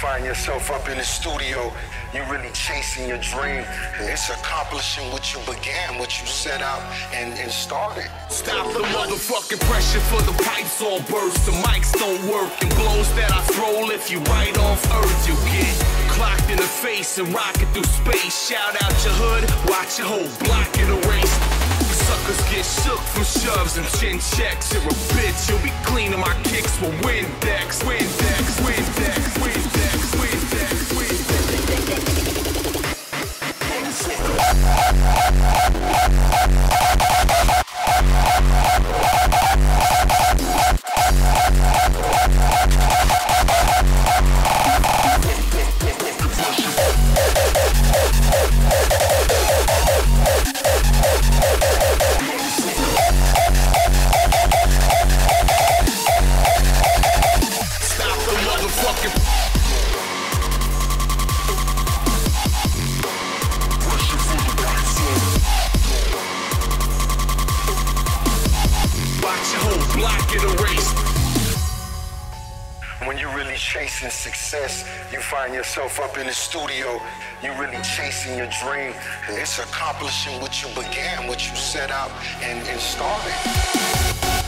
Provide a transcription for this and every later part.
find yourself up in the studio, you're really chasing your dream. It's accomplishing what you began, what you set out and, and started. Stop the motherfucking pressure for the pipes all burst. The mics don't work and blows that I throw if you right off earth, you get clocked in the face and rocket through space. Shout out your hood, watch your whole block in a race suckers get shook from shoves and chin checks. You're a bitch, you'll be cleaning my kicks with Windex, Windex, Windex, Windex. yourself up in the studio, you're really chasing your dream. And it's accomplishing what you began, what you set out and, and started.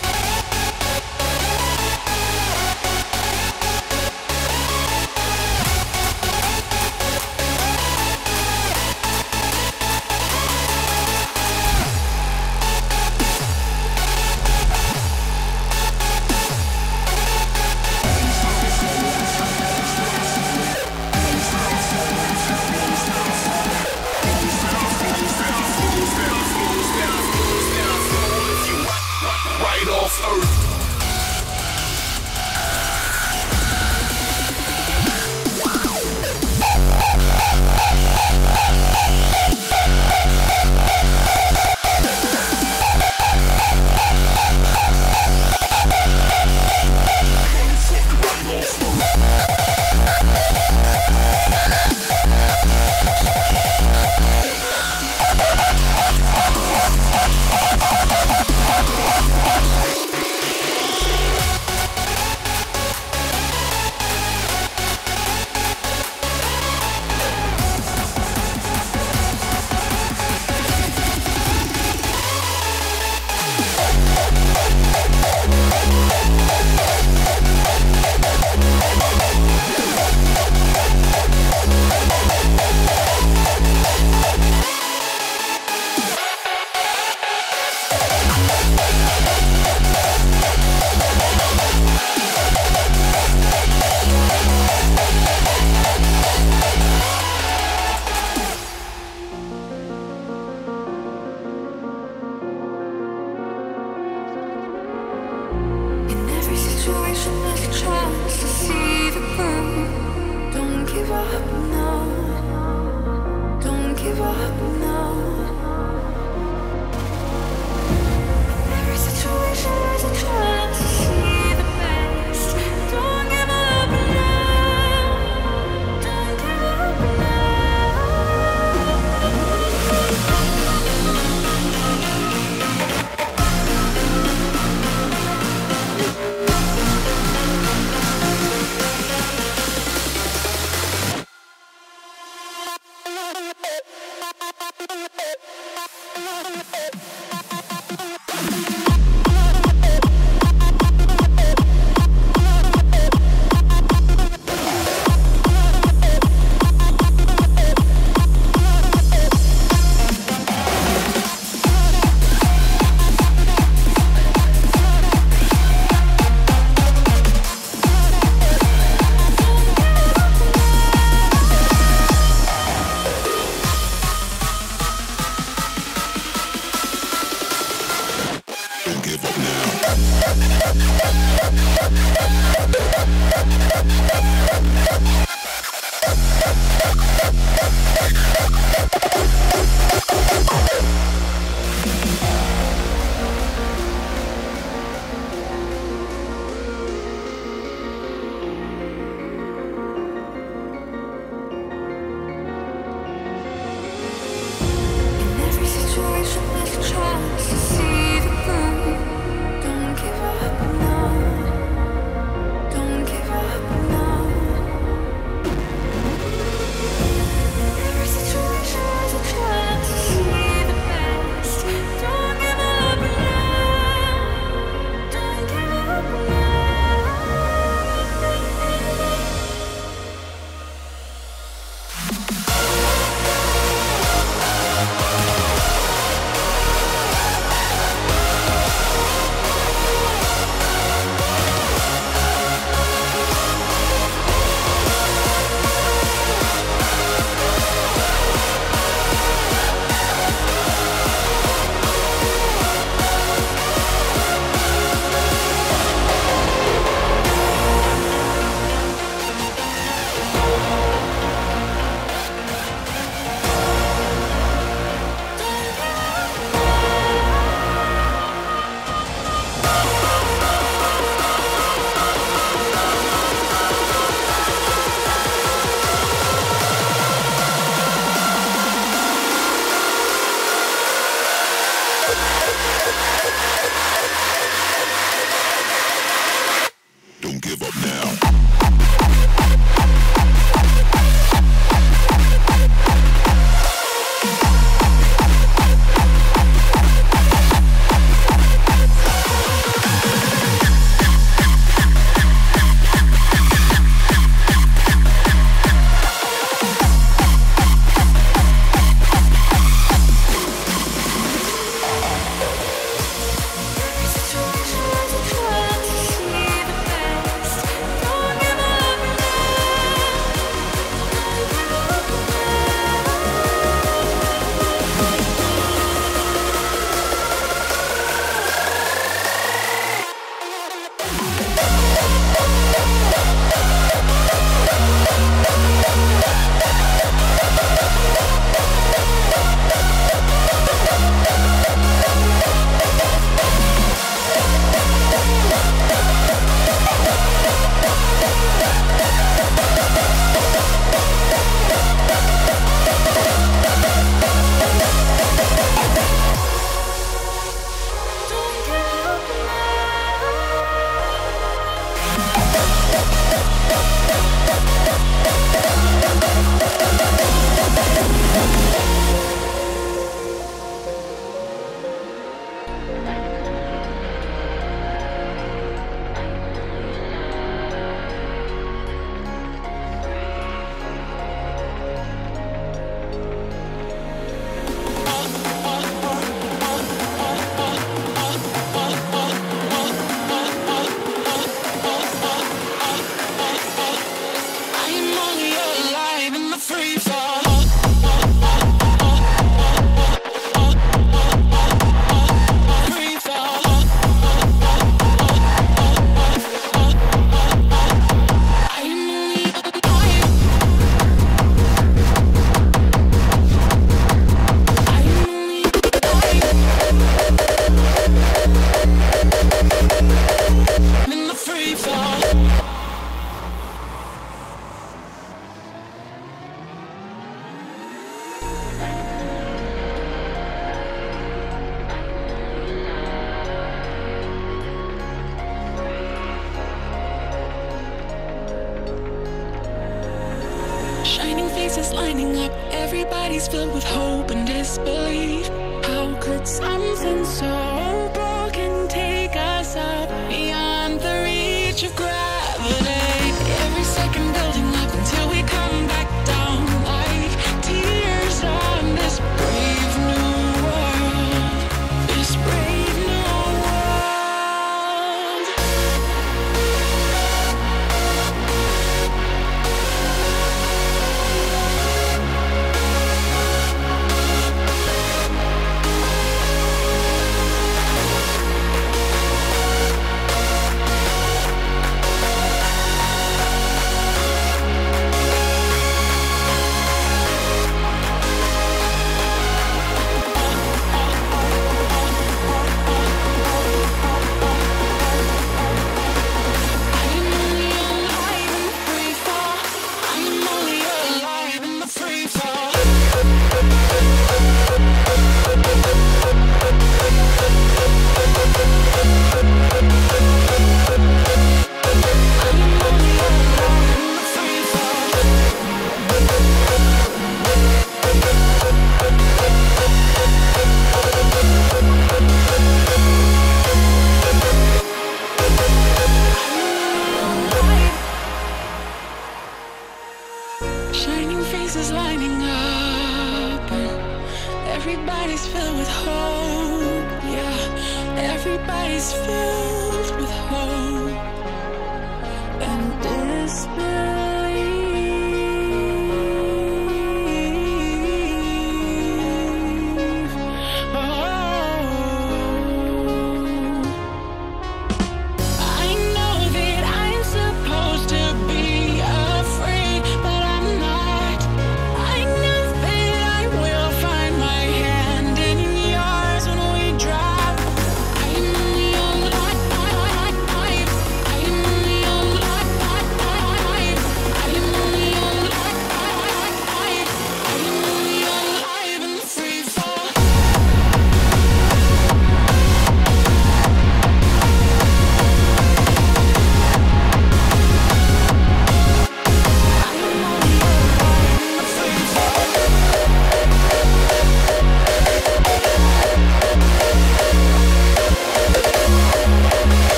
Everybody's filled with hope, yeah. Everybody's filled with hope.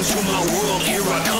Yeah.